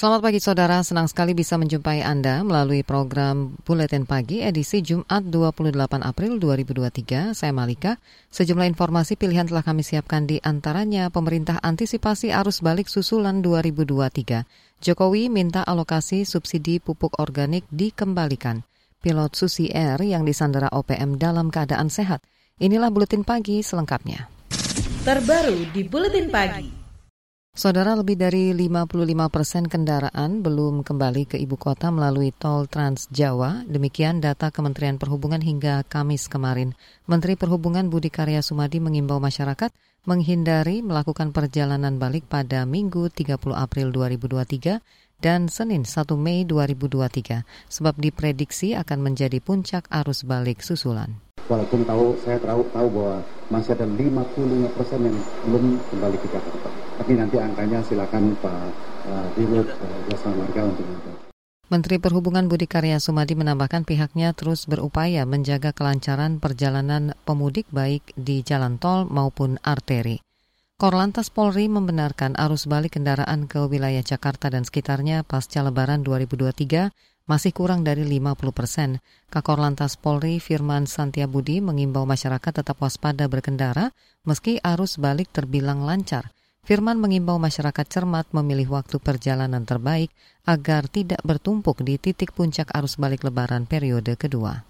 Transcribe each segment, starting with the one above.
Selamat pagi saudara, senang sekali bisa menjumpai Anda melalui program Buletin Pagi edisi Jumat 28 April 2023. Saya Malika. Sejumlah informasi pilihan telah kami siapkan di antaranya pemerintah antisipasi arus balik susulan 2023. Jokowi minta alokasi subsidi pupuk organik dikembalikan. Pilot Susi Air yang disandera OPM dalam keadaan sehat. Inilah Buletin Pagi selengkapnya. Terbaru di Buletin Pagi. Saudara lebih dari 55 persen kendaraan belum kembali ke ibu kota melalui tol Trans Jawa. Demikian data Kementerian Perhubungan hingga Kamis kemarin. Menteri Perhubungan Budi Karya Sumadi mengimbau masyarakat menghindari melakukan perjalanan balik pada Minggu 30 April 2023 dan Senin 1 Mei 2023 sebab diprediksi akan menjadi puncak arus balik susulan. Walaupun tahu saya tahu tahu bahwa masih ada 55 persen yang belum kembali ke Jakarta tapi nanti angkanya silakan Pak uh, Dirut uh, Jasa Marga untuk menjawab. Menteri Perhubungan Budi Karya Sumadi menambahkan pihaknya terus berupaya menjaga kelancaran perjalanan pemudik baik di jalan tol maupun arteri. Korlantas Polri membenarkan arus balik kendaraan ke wilayah Jakarta dan sekitarnya pasca Lebaran 2023 masih kurang dari 50 persen. Kakor Lantas Polri Firman Santiabudi mengimbau masyarakat tetap waspada berkendara meski arus balik terbilang lancar. Firman mengimbau masyarakat cermat memilih waktu perjalanan terbaik agar tidak bertumpuk di titik puncak arus balik lebaran periode kedua.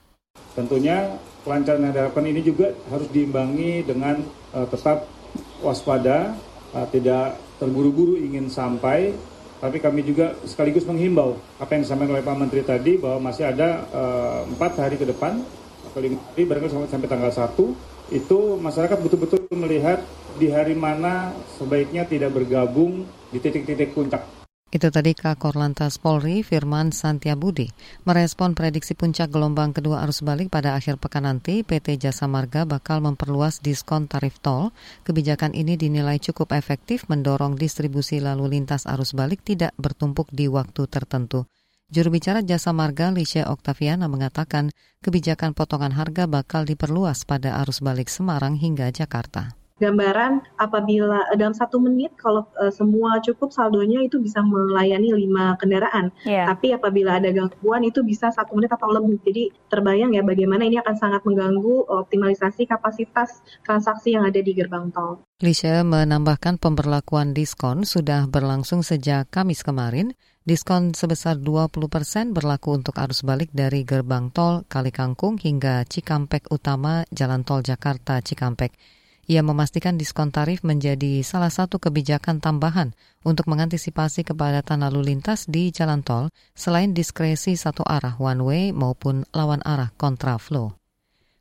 Tentunya kelancaran yang diharapkan ini juga harus diimbangi dengan uh, tetap waspada, uh, tidak terburu-buru ingin sampai, tapi kami juga sekaligus menghimbau apa yang disampaikan oleh Pak Menteri tadi bahwa masih ada eh, empat hari ke depan, atau lima hari barangkali sampai, sampai tanggal 1, itu masyarakat betul-betul melihat di hari mana sebaiknya tidak bergabung di titik-titik puncak. Itu tadi Kakor Lantas Polri Firman Santiabudi. Merespon prediksi puncak gelombang kedua arus balik pada akhir pekan nanti, PT Jasa Marga bakal memperluas diskon tarif tol. Kebijakan ini dinilai cukup efektif mendorong distribusi lalu lintas arus balik tidak bertumpuk di waktu tertentu. Juru bicara Jasa Marga Lisha Oktaviana mengatakan kebijakan potongan harga bakal diperluas pada arus balik Semarang hingga Jakarta gambaran apabila eh, dalam satu menit kalau uh, semua cukup saldonya itu bisa melayani lima kendaraan. Yeah. Tapi apabila ada gangguan itu bisa satu menit atau lebih. Jadi terbayang ya bagaimana ini akan sangat mengganggu optimalisasi kapasitas transaksi yang ada di gerbang tol. Lisha menambahkan pemberlakuan diskon sudah berlangsung sejak Kamis kemarin. Diskon sebesar 20 persen berlaku untuk arus balik dari gerbang tol Kalikangkung hingga Cikampek Utama Jalan Tol Jakarta Cikampek. Ia memastikan diskon tarif menjadi salah satu kebijakan tambahan untuk mengantisipasi kepadatan lalu lintas di jalan tol selain diskresi satu arah one way maupun lawan arah kontraflow.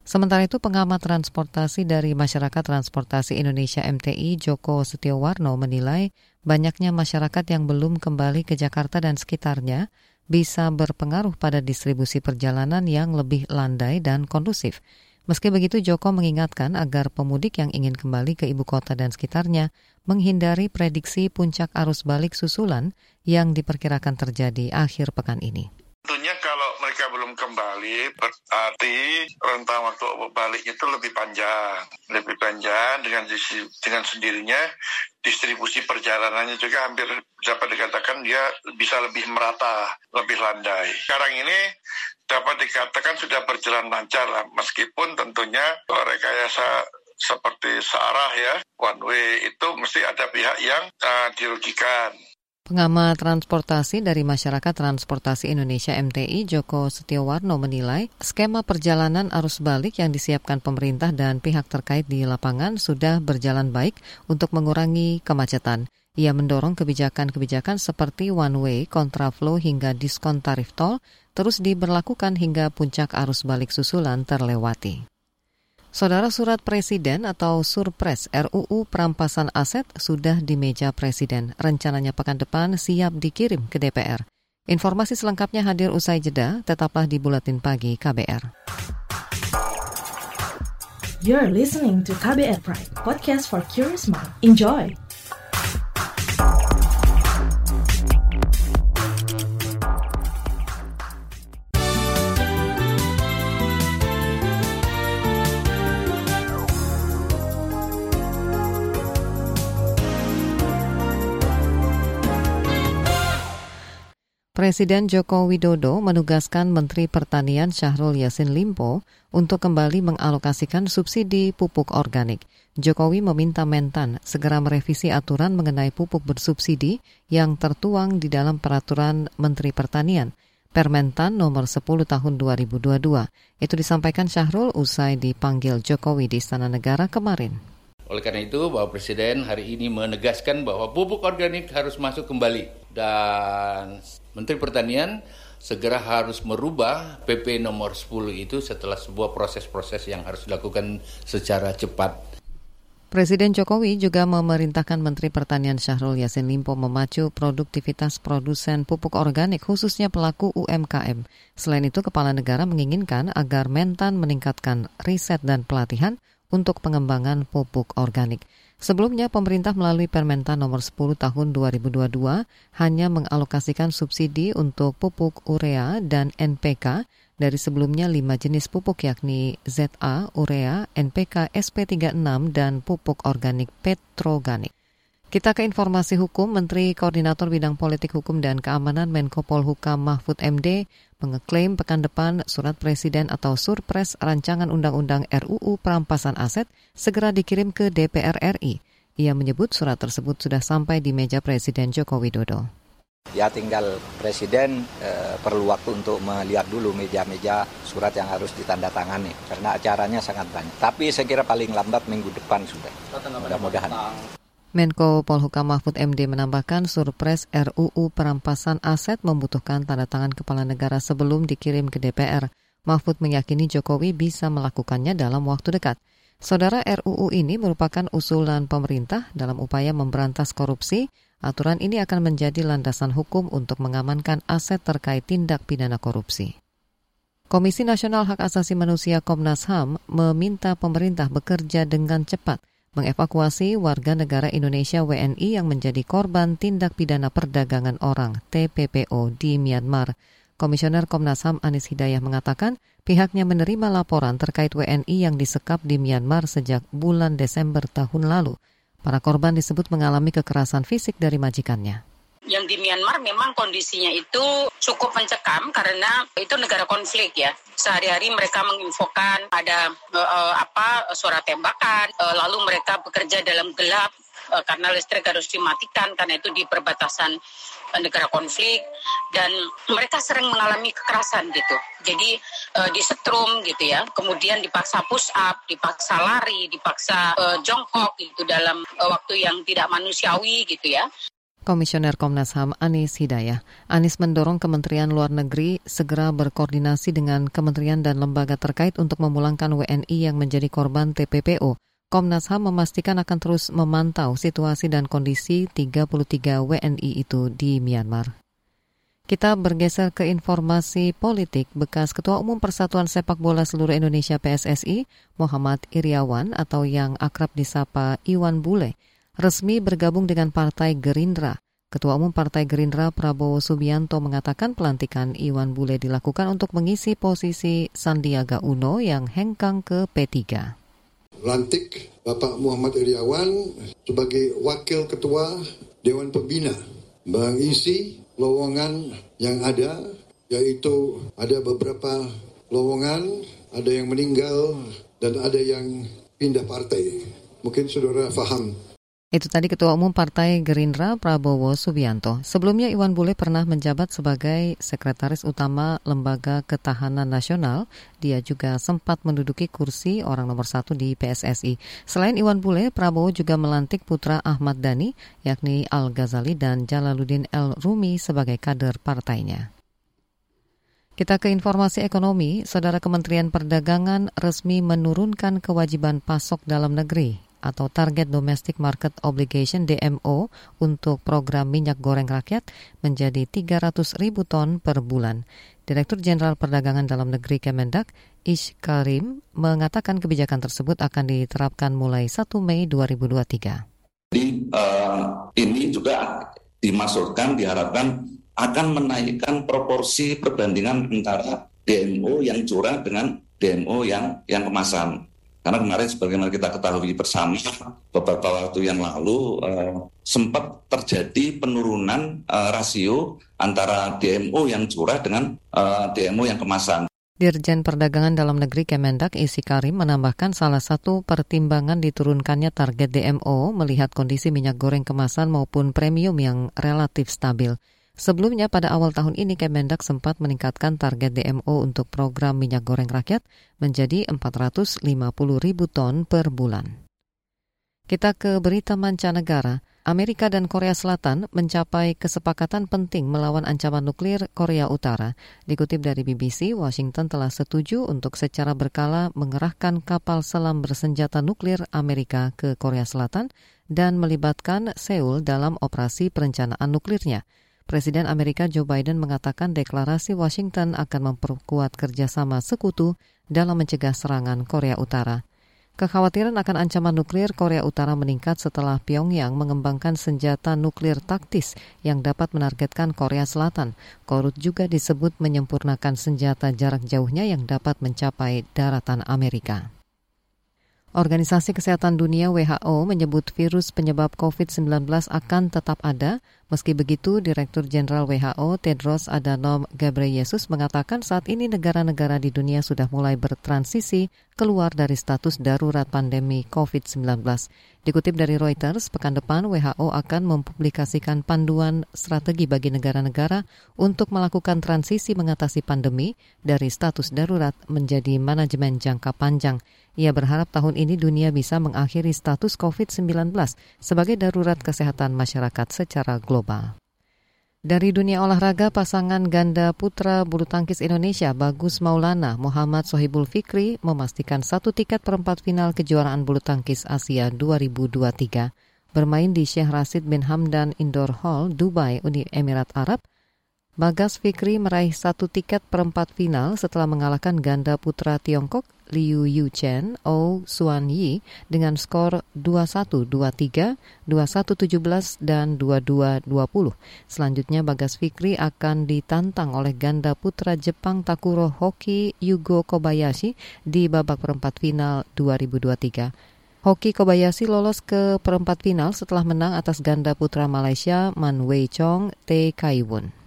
Sementara itu, pengamat transportasi dari Masyarakat Transportasi Indonesia MTI Joko Setiowarno menilai banyaknya masyarakat yang belum kembali ke Jakarta dan sekitarnya bisa berpengaruh pada distribusi perjalanan yang lebih landai dan kondusif. Meski begitu, Joko mengingatkan agar pemudik yang ingin kembali ke ibu kota dan sekitarnya menghindari prediksi puncak arus balik susulan yang diperkirakan terjadi akhir pekan ini. Tentunya kalau mereka belum kembali, berarti rentang waktu balik itu lebih panjang. Lebih panjang dengan dengan sendirinya distribusi perjalanannya juga hampir dapat dikatakan dia bisa lebih merata, lebih landai. Sekarang ini dapat dikatakan sudah berjalan lancar lah, meskipun tentunya rekayasa seperti searah ya, one way itu mesti ada pihak yang uh, dirugikan. Pengamat transportasi dari Masyarakat Transportasi Indonesia MTI Joko Setiowarno menilai skema perjalanan arus balik yang disiapkan pemerintah dan pihak terkait di lapangan sudah berjalan baik untuk mengurangi kemacetan. Ia mendorong kebijakan-kebijakan seperti one way, kontraflow hingga diskon tarif tol terus diberlakukan hingga puncak arus balik susulan terlewati. Saudara surat Presiden atau Surpres RUU Perampasan Aset sudah di meja Presiden. Rencananya pekan depan siap dikirim ke DPR. Informasi selengkapnya hadir usai jeda, tetaplah di Buletin Pagi KBR. You're listening to KBR Pride, podcast for curious mind. Enjoy! Presiden Joko Widodo menugaskan Menteri Pertanian Syahrul Yassin Limpo untuk kembali mengalokasikan subsidi pupuk organik. Jokowi meminta Mentan segera merevisi aturan mengenai pupuk bersubsidi yang tertuang di dalam peraturan Menteri Pertanian. Permentan nomor 10 tahun 2022. Itu disampaikan Syahrul usai dipanggil Jokowi di Istana Negara kemarin. Oleh karena itu, Bapak Presiden hari ini menegaskan bahwa pupuk organik harus masuk kembali dan Menteri Pertanian segera harus merubah PP nomor 10 itu setelah sebuah proses-proses yang harus dilakukan secara cepat. Presiden Jokowi juga memerintahkan Menteri Pertanian Syahrul Yassin Limpo memacu produktivitas produsen pupuk organik khususnya pelaku UMKM. Selain itu, Kepala Negara menginginkan agar Mentan meningkatkan riset dan pelatihan untuk pengembangan pupuk organik. Sebelumnya, pemerintah melalui Permentan nomor 10 tahun 2022 hanya mengalokasikan subsidi untuk pupuk urea dan NPK dari sebelumnya lima jenis pupuk yakni ZA, urea, NPK, SP36, dan pupuk organik petroganik. Kita ke informasi hukum, Menteri Koordinator Bidang Politik Hukum dan Keamanan Menko Polhukam Mahfud MD mengeklaim pekan depan surat Presiden atau Surpres Rancangan Undang-Undang RUU Perampasan Aset segera dikirim ke DPR RI. Ia menyebut surat tersebut sudah sampai di meja Presiden Joko Widodo. Ya tinggal Presiden e, perlu waktu untuk melihat dulu meja-meja surat yang harus ditandatangani karena acaranya sangat banyak. Tapi saya kira paling lambat minggu depan sudah. Mudah-mudahan. Menko Polhukam Mahfud MD menambahkan surpres RUU perampasan aset membutuhkan tanda tangan kepala negara sebelum dikirim ke DPR. Mahfud meyakini Jokowi bisa melakukannya dalam waktu dekat. Saudara RUU ini merupakan usulan pemerintah dalam upaya memberantas korupsi. Aturan ini akan menjadi landasan hukum untuk mengamankan aset terkait tindak pidana korupsi. Komisi Nasional Hak Asasi Manusia Komnas HAM meminta pemerintah bekerja dengan cepat mengevakuasi warga negara Indonesia WNI yang menjadi korban tindak pidana perdagangan orang TPPO di Myanmar. Komisioner Komnas HAM Anis Hidayah mengatakan pihaknya menerima laporan terkait WNI yang disekap di Myanmar sejak bulan Desember tahun lalu. Para korban disebut mengalami kekerasan fisik dari majikannya yang di Myanmar memang kondisinya itu cukup mencekam karena itu negara konflik ya. Sehari-hari mereka menginfokan ada uh, apa suara tembakan, uh, lalu mereka bekerja dalam gelap uh, karena listrik harus dimatikan karena itu di perbatasan uh, negara konflik dan mereka sering mengalami kekerasan gitu. Jadi uh, disetrum gitu ya, kemudian dipaksa push up, dipaksa lari, dipaksa uh, jongkok gitu dalam uh, waktu yang tidak manusiawi gitu ya. Komisioner Komnas HAM Anis Hidayah. Anis mendorong Kementerian Luar Negeri segera berkoordinasi dengan kementerian dan lembaga terkait untuk memulangkan WNI yang menjadi korban TPPO. Komnas HAM memastikan akan terus memantau situasi dan kondisi 33 WNI itu di Myanmar. Kita bergeser ke informasi politik. Bekas Ketua Umum Persatuan Sepak Bola Seluruh Indonesia PSSI, Muhammad Iriawan atau yang akrab disapa Iwan Bule, resmi bergabung dengan Partai Gerindra. Ketua Umum Partai Gerindra Prabowo Subianto mengatakan pelantikan Iwan Bule dilakukan untuk mengisi posisi Sandiaga Uno yang hengkang ke P3. Lantik Bapak Muhammad Iriawan sebagai Wakil Ketua Dewan Pembina mengisi lowongan yang ada yaitu ada beberapa lowongan, ada yang meninggal dan ada yang pindah partai. Mungkin saudara paham itu tadi Ketua Umum Partai Gerindra Prabowo Subianto. Sebelumnya Iwan Bule pernah menjabat sebagai Sekretaris Utama Lembaga Ketahanan Nasional. Dia juga sempat menduduki kursi orang nomor satu di PSSI. Selain Iwan Bule, Prabowo juga melantik putra Ahmad Dhani, yakni Al-Ghazali dan Jalaluddin El Rumi sebagai kader partainya. Kita ke informasi ekonomi, Saudara Kementerian Perdagangan resmi menurunkan kewajiban pasok dalam negeri atau Target Domestic Market Obligation DMO untuk program minyak goreng rakyat menjadi 300 ribu ton per bulan. Direktur Jenderal Perdagangan Dalam Negeri Kemendak, Ish Karim, mengatakan kebijakan tersebut akan diterapkan mulai 1 Mei 2023. Jadi uh, ini juga dimasukkan, diharapkan akan menaikkan proporsi perbandingan antara DMO yang curah dengan DMO yang yang kemasan. Karena kemarin sebagaimana kita ketahui bersama beberapa waktu yang lalu eh, sempat terjadi penurunan eh, rasio antara DMO yang curah dengan eh, DMO yang kemasan. Dirjen Perdagangan Dalam Negeri Kemendak Isi Karim menambahkan salah satu pertimbangan diturunkannya target DMO melihat kondisi minyak goreng kemasan maupun premium yang relatif stabil. Sebelumnya pada awal tahun ini Kemendak sempat meningkatkan target DMO untuk program minyak goreng rakyat menjadi 450 ribu ton per bulan. Kita ke berita mancanegara. Amerika dan Korea Selatan mencapai kesepakatan penting melawan ancaman nuklir Korea Utara. Dikutip dari BBC, Washington telah setuju untuk secara berkala mengerahkan kapal selam bersenjata nuklir Amerika ke Korea Selatan dan melibatkan Seoul dalam operasi perencanaan nuklirnya. Presiden Amerika Joe Biden mengatakan deklarasi Washington akan memperkuat kerjasama sekutu dalam mencegah serangan Korea Utara. Kekhawatiran akan ancaman nuklir Korea Utara meningkat setelah Pyongyang mengembangkan senjata nuklir taktis yang dapat menargetkan Korea Selatan. Korut juga disebut menyempurnakan senjata jarak jauhnya yang dapat mencapai daratan Amerika. Organisasi Kesehatan Dunia WHO menyebut virus penyebab COVID-19 akan tetap ada. Meski begitu, Direktur Jenderal WHO Tedros Adhanom Ghebreyesus mengatakan saat ini negara-negara di dunia sudah mulai bertransisi keluar dari status darurat pandemi COVID-19. Dikutip dari Reuters, pekan depan WHO akan mempublikasikan panduan strategi bagi negara-negara untuk melakukan transisi mengatasi pandemi dari status darurat menjadi manajemen jangka panjang. Ia berharap tahun ini dunia bisa mengakhiri status COVID-19 sebagai darurat kesehatan masyarakat secara global. Dari dunia olahraga, pasangan ganda putra bulu tangkis Indonesia Bagus Maulana Muhammad Sohibul Fikri memastikan satu tiket perempat final kejuaraan bulu tangkis Asia 2023. Bermain di Syekh Rasid bin Hamdan Indoor Hall, Dubai, Uni Emirat Arab, Bagas Fikri meraih satu tiket perempat final setelah mengalahkan ganda putra Tiongkok Liu Yuchen O Suan Yi dengan skor 21-23, 21-17, dan 22-20. Selanjutnya Bagas Fikri akan ditantang oleh ganda putra Jepang Takuro Hoki Yugo Kobayashi di babak perempat final 2023. Hoki Kobayashi lolos ke perempat final setelah menang atas ganda putra Malaysia Man Wei Chong Tae Kaiwun.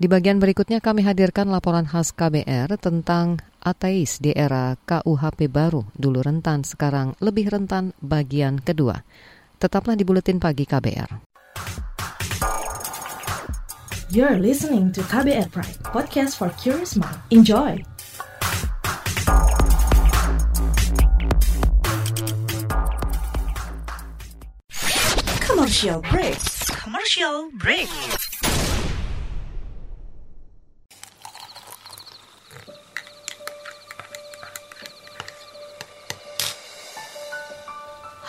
Di bagian berikutnya kami hadirkan laporan khas KBR tentang ateis di era KUHP baru, dulu rentan, sekarang lebih rentan bagian kedua. Tetaplah di Buletin Pagi KBR. You're listening to KBR Pride, podcast for curious mind. Enjoy! Commercial break. Commercial break.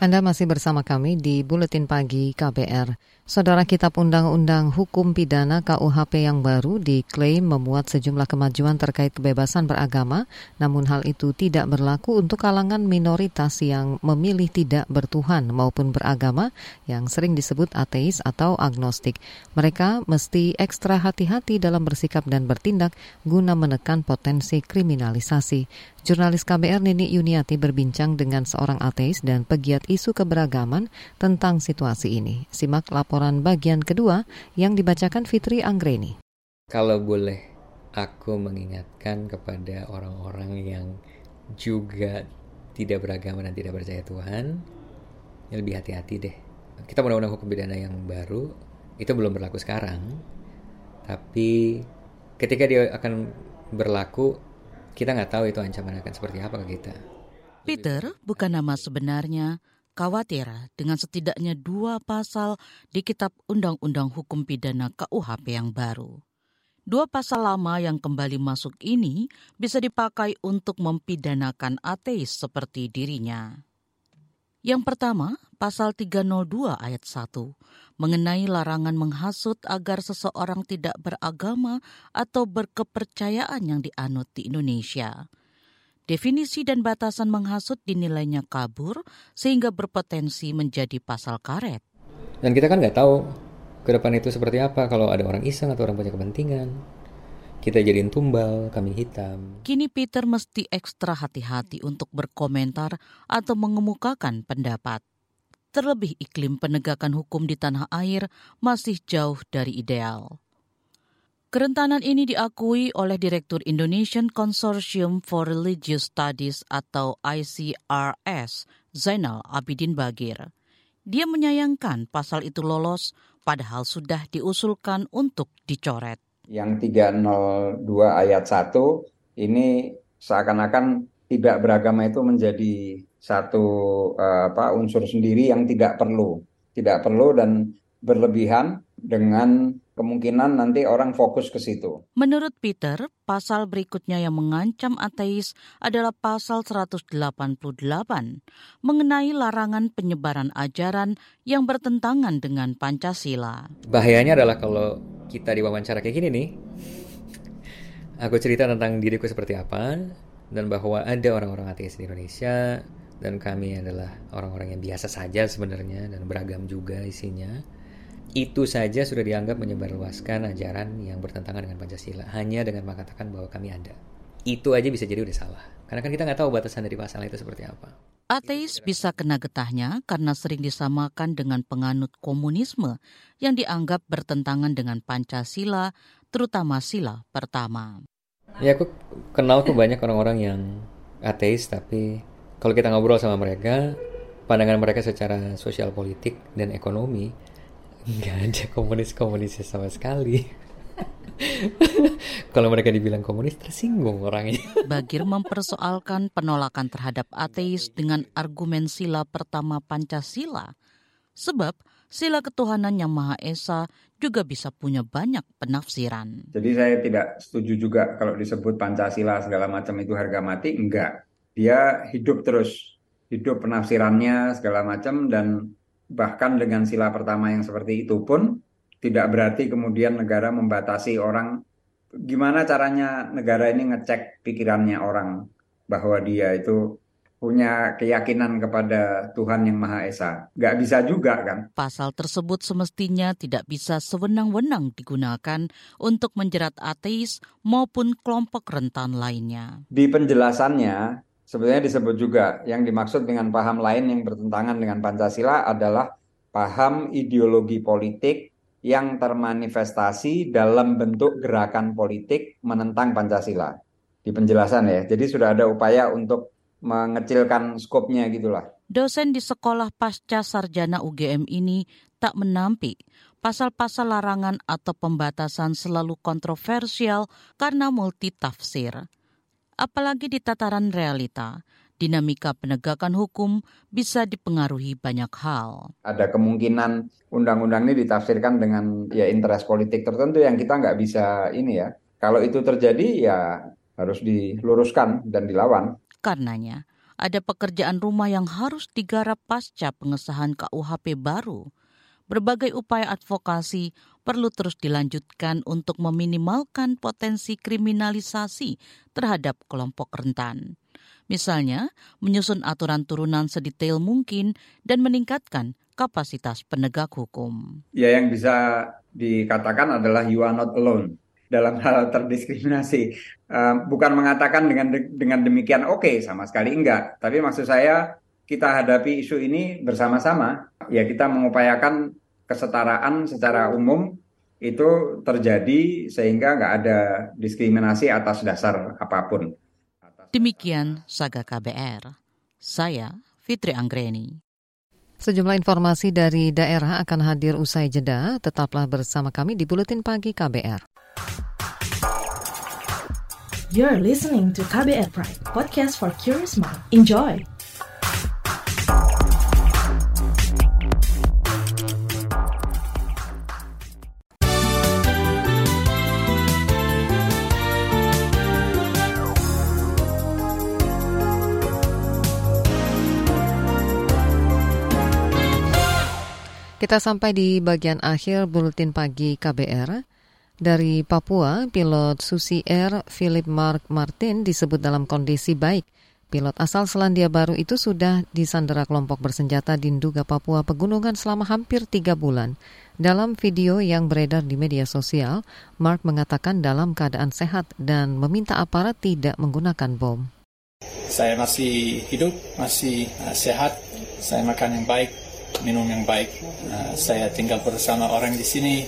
Anda masih bersama kami di Buletin Pagi KBR. Saudara Kitab Undang-Undang Hukum Pidana KUHP yang baru diklaim memuat sejumlah kemajuan terkait kebebasan beragama, namun hal itu tidak berlaku untuk kalangan minoritas yang memilih tidak bertuhan maupun beragama yang sering disebut ateis atau agnostik. Mereka mesti ekstra hati-hati dalam bersikap dan bertindak guna menekan potensi kriminalisasi. Jurnalis KBR Nini Yuniati berbincang dengan seorang ateis dan pegiat isu keberagaman tentang situasi ini. Simak laporan bagian kedua yang dibacakan Fitri Anggreni. Kalau boleh aku mengingatkan kepada orang-orang yang juga tidak beragama dan tidak percaya Tuhan, ya lebih hati-hati deh. Kita undang-undang hukum pidana yang baru itu belum berlaku sekarang, tapi ketika dia akan berlaku kita nggak tahu itu ancaman akan seperti apa ke kita. Peter bukan nama sebenarnya, khawatir dengan setidaknya dua pasal di Kitab Undang-Undang Hukum Pidana KUHP yang baru. Dua pasal lama yang kembali masuk ini bisa dipakai untuk mempidanakan ateis seperti dirinya. Yang pertama, pasal 302 ayat 1 mengenai larangan menghasut agar seseorang tidak beragama atau berkepercayaan yang dianut di Indonesia. Definisi dan batasan menghasut dinilainya kabur sehingga berpotensi menjadi pasal karet. Dan kita kan nggak tahu ke depan itu seperti apa kalau ada orang iseng atau orang punya kepentingan. Kita jadiin tumbal, kambing hitam. Kini Peter mesti ekstra hati-hati untuk berkomentar atau mengemukakan pendapat. Terlebih iklim penegakan hukum di tanah air masih jauh dari ideal. Kerentanan ini diakui oleh Direktur Indonesian Consortium for Religious Studies atau ICRS, Zainal Abidin Bagir. Dia menyayangkan pasal itu lolos padahal sudah diusulkan untuk dicoret. Yang 302 ayat 1 ini seakan-akan tidak beragama itu menjadi satu uh, apa unsur sendiri yang tidak perlu, tidak perlu dan berlebihan dengan kemungkinan nanti orang fokus ke situ. Menurut Peter, pasal berikutnya yang mengancam ateis adalah pasal 188 mengenai larangan penyebaran ajaran yang bertentangan dengan Pancasila. Bahayanya adalah kalau kita diwawancara kayak gini nih, aku cerita tentang diriku seperti apa dan bahwa ada orang-orang ateis di Indonesia dan kami adalah orang-orang yang biasa saja sebenarnya dan beragam juga isinya itu saja sudah dianggap menyebarluaskan ajaran yang bertentangan dengan Pancasila hanya dengan mengatakan bahwa kami ada. Itu aja bisa jadi udah salah. Karena kan kita nggak tahu batasan dari pasal itu seperti apa. Ateis bisa kena getahnya karena sering disamakan dengan penganut komunisme yang dianggap bertentangan dengan Pancasila, terutama sila pertama. Ya aku kenal tuh banyak orang-orang yang ateis tapi kalau kita ngobrol sama mereka, pandangan mereka secara sosial politik dan ekonomi nggak ada komunis-komunisnya sama sekali. Kalau mereka dibilang komunis tersinggung orangnya. Bagir mempersoalkan penolakan terhadap ateis dengan argumen sila pertama Pancasila. Sebab sila ketuhanan yang Maha Esa juga bisa punya banyak penafsiran. Jadi saya tidak setuju juga kalau disebut Pancasila segala macam itu harga mati, enggak. Dia hidup terus, hidup penafsirannya segala macam dan bahkan dengan sila pertama yang seperti itu pun tidak berarti kemudian negara membatasi orang gimana caranya negara ini ngecek pikirannya orang bahwa dia itu punya keyakinan kepada Tuhan yang Maha Esa. Gak bisa juga kan. Pasal tersebut semestinya tidak bisa sewenang-wenang digunakan untuk menjerat ateis maupun kelompok rentan lainnya. Di penjelasannya, sebenarnya disebut juga yang dimaksud dengan paham lain yang bertentangan dengan Pancasila adalah paham ideologi politik yang termanifestasi dalam bentuk gerakan politik menentang Pancasila. Di penjelasan ya. Jadi sudah ada upaya untuk mengecilkan skopnya gitulah. Dosen di sekolah pasca sarjana UGM ini tak menampik pasal-pasal larangan atau pembatasan selalu kontroversial karena multitafsir apalagi di tataran realita. Dinamika penegakan hukum bisa dipengaruhi banyak hal. Ada kemungkinan undang-undang ini ditafsirkan dengan ya interest politik tertentu yang kita nggak bisa ini ya. Kalau itu terjadi ya harus diluruskan dan dilawan. Karenanya, ada pekerjaan rumah yang harus digarap pasca pengesahan KUHP baru. Berbagai upaya advokasi perlu terus dilanjutkan untuk meminimalkan potensi kriminalisasi terhadap kelompok rentan. Misalnya, menyusun aturan turunan sedetail mungkin dan meningkatkan kapasitas penegak hukum. Ya yang bisa dikatakan adalah you are not alone dalam hal terdiskriminasi. Uh, bukan mengatakan dengan de dengan demikian oke okay, sama sekali enggak, tapi maksud saya kita hadapi isu ini bersama-sama. Ya kita mengupayakan kesetaraan secara umum itu terjadi sehingga nggak ada diskriminasi atas dasar apa pun. Demikian Saga KBR. Saya Fitri Anggreni. Sejumlah informasi dari daerah akan hadir usai jeda. Tetaplah bersama kami di Buletin Pagi KBR. You're listening to KBR Pride, podcast for curious mind. Enjoy! Kita sampai di bagian akhir buletin pagi KBR. Dari Papua, pilot Susi Air Philip Mark Martin disebut dalam kondisi baik. Pilot asal Selandia Baru itu sudah disandera kelompok bersenjata di Nduga, Papua Pegunungan selama hampir tiga bulan. Dalam video yang beredar di media sosial, Mark mengatakan dalam keadaan sehat dan meminta aparat tidak menggunakan bom. Saya masih hidup, masih uh, sehat, saya makan yang baik, minum yang baik. Uh, saya tinggal bersama orang di sini.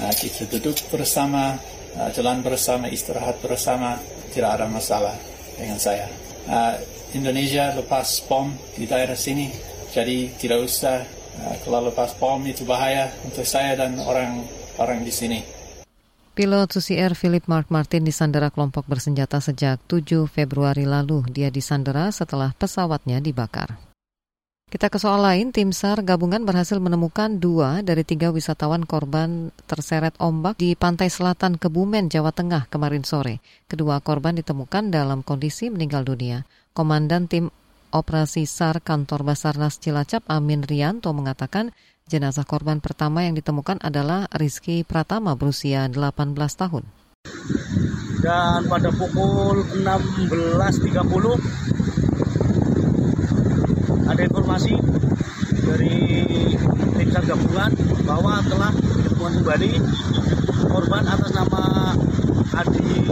Uh, kita duduk bersama, uh, jalan bersama, istirahat bersama. Tidak ada masalah dengan saya. Uh, Indonesia lepas bom di daerah sini, jadi tidak usah uh, kalau lepas bom itu bahaya untuk saya dan orang-orang di sini. Pilot Susi Air Philip Mark Martin disandera kelompok bersenjata sejak 7 Februari lalu. Dia disandera setelah pesawatnya dibakar. Kita ke soal lain, tim SAR gabungan berhasil menemukan dua dari tiga wisatawan korban terseret ombak di pantai selatan Kebumen, Jawa Tengah kemarin sore. Kedua korban ditemukan dalam kondisi meninggal dunia. Komandan tim operasi SAR kantor Basarnas Cilacap Amin Rianto mengatakan jenazah korban pertama yang ditemukan adalah Rizky Pratama berusia 18 tahun. Dan pada pukul 16.30 ada dari tim SAR gabungan bahwa telah ditemukan kembali korban atas nama Adi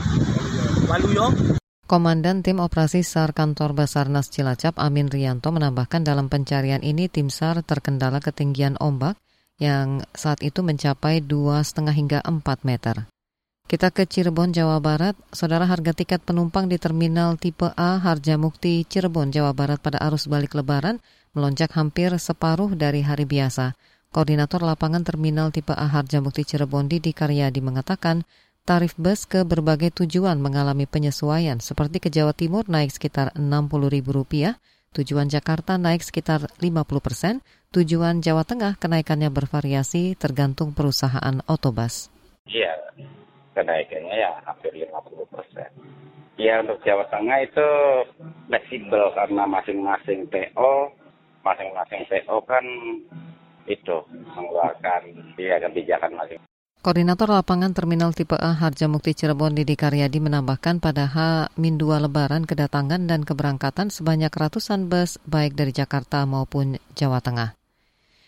Waluyo Komandan Tim Operasi SAR Kantor Basarnas Cilacap Amin Rianto menambahkan dalam pencarian ini tim SAR terkendala ketinggian ombak yang saat itu mencapai 2,5 hingga 4 meter. Kita ke Cirebon, Jawa Barat. Saudara harga tiket penumpang di Terminal Tipe A Harjamukti Cirebon, Jawa Barat pada arus balik lebaran melonjak hampir separuh dari hari biasa. Koordinator lapangan Terminal Tipe A Harjamukti Cirebon Didi Karyadi mengatakan tarif bus ke berbagai tujuan mengalami penyesuaian seperti ke Jawa Timur naik sekitar Rp60.000, tujuan Jakarta naik sekitar 50 persen, tujuan Jawa Tengah kenaikannya bervariasi tergantung perusahaan otobus. Iya, kenaikannya ya hampir 50 persen. Ya untuk Jawa Tengah itu fleksibel karena masing-masing PO, masing-masing PO kan itu mengeluarkan ya kebijakan masing Koordinator lapangan Terminal Tipe A Harjamukti Cirebon Didi Karyadi menambahkan pada H-2 Lebaran kedatangan dan keberangkatan sebanyak ratusan bus baik dari Jakarta maupun Jawa Tengah.